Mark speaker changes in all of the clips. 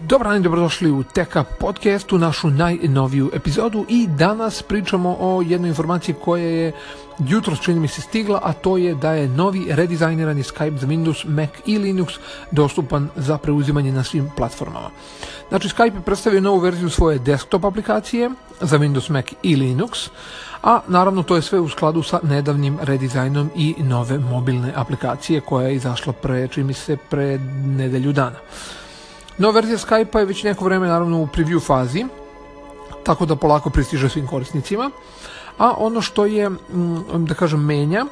Speaker 1: Dobar dan i dobrodošli u Teka podcastu, našu najnoviju epizodu i danas pričamo o jednoj informaciji koja je jutro čini mi se stigla, a to je da je novi redizajnirani Skype za Windows, Mac i Linux dostupan za preuzimanje na svim platformama. Znači Skype je predstavio novu verziju svoje desktop aplikacije za Windows, Mac i Linux, a naravno to je sve u skladu sa nedavnim redizajnom i nove mobilne aplikacije koja je izašla pre, čini mi se, pre nedelju dana. Nova verzija Skype-a je već neko vreme naravno u preview fazi, tako da polako pristiže svim korisnicima. A ono što je, mm, da kažem, menja,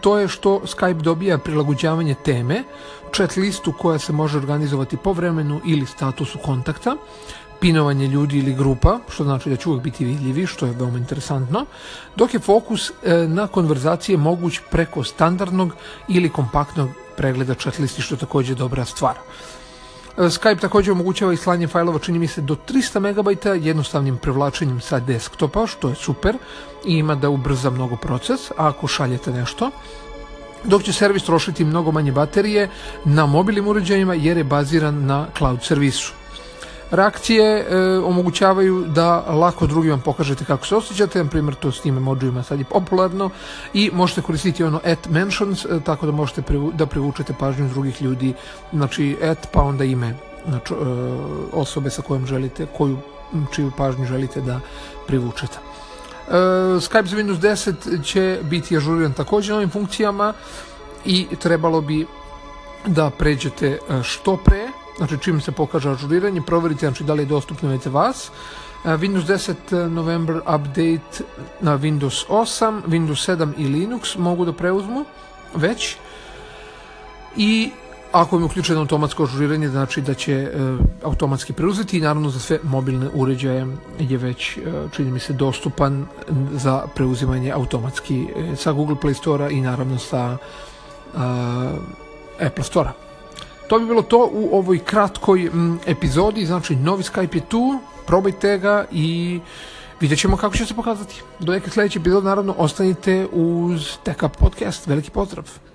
Speaker 1: to je što Skype dobija prilagođavanje teme, chat listu koja se može organizovati po vremenu ili statusu kontakta, pinovanje ljudi ili grupa, što znači da će uvijek biti vidljivi, što je veoma interesantno, dok je fokus e, na konverzacije moguć preko standardnog ili kompaktnog pregleda chat listi, što je takođe dobra stvar. Skype također omogućava i slanje fajlova, čini mi se, do 300 MB jednostavnim prevlačenjem sa desktopa, što je super i ima da ubrza mnogo proces, ako šaljete nešto, dok će servis trošiti mnogo manje baterije na mobilnim uređajima jer je baziran na cloud servisu. Reakcije e, omogućavaju da lako drugima pokažete kako se osjećate, na primjer to s tim emojima sad je popularno. I možete koristiti ono at mentions, e, tako da možete privu, da privučete pažnju drugih ljudi, znači at pa onda ime znači, e, osobe sa kojom želite, koju, čiju pažnju želite da privučete. E, Skype za Windows 10 će biti ažuriran također novim funkcijama i trebalo bi da pređete e, što pre znači čim se pokaže ažuriranje, proverite znači da li je dostupno već za vas. E, Windows 10 November update na Windows 8, Windows 7 i Linux mogu da preuzmu već. I ako je uključeno automatsko ažuriranje, znači da će e, automatski preuzeti i naravno za sve mobilne uređaje je već, e, čini mi se, dostupan za preuzimanje automatski e, sa Google Play Store i naravno sa e, Apple Store. To bi bilo to u ovoj kratkoj m, epizodi, znači novi Skype je tu, probajte ga i vidjet ćemo kako će se pokazati. Do neke sledeće epizode naravno ostanite uz TK Podcast. Veliki pozdrav!